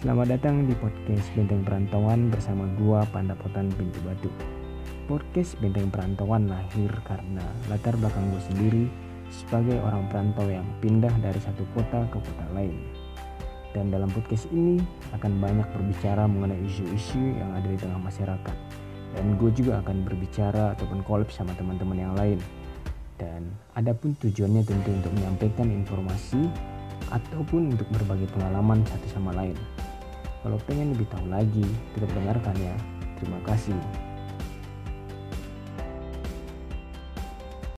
Selamat datang di podcast Benteng Perantauan bersama gua Pandapotan Pintu Batu. Podcast Benteng Perantauan lahir karena latar belakang gue sendiri sebagai orang perantau yang pindah dari satu kota ke kota lain. Dan dalam podcast ini akan banyak berbicara mengenai isu-isu yang ada di tengah masyarakat. Dan gue juga akan berbicara ataupun collab sama teman-teman yang lain. Dan adapun tujuannya tentu untuk menyampaikan informasi ataupun untuk berbagi pengalaman satu sama lain. Kalau pengen lebih tahu lagi, tetap dengarkan ya. Terima kasih.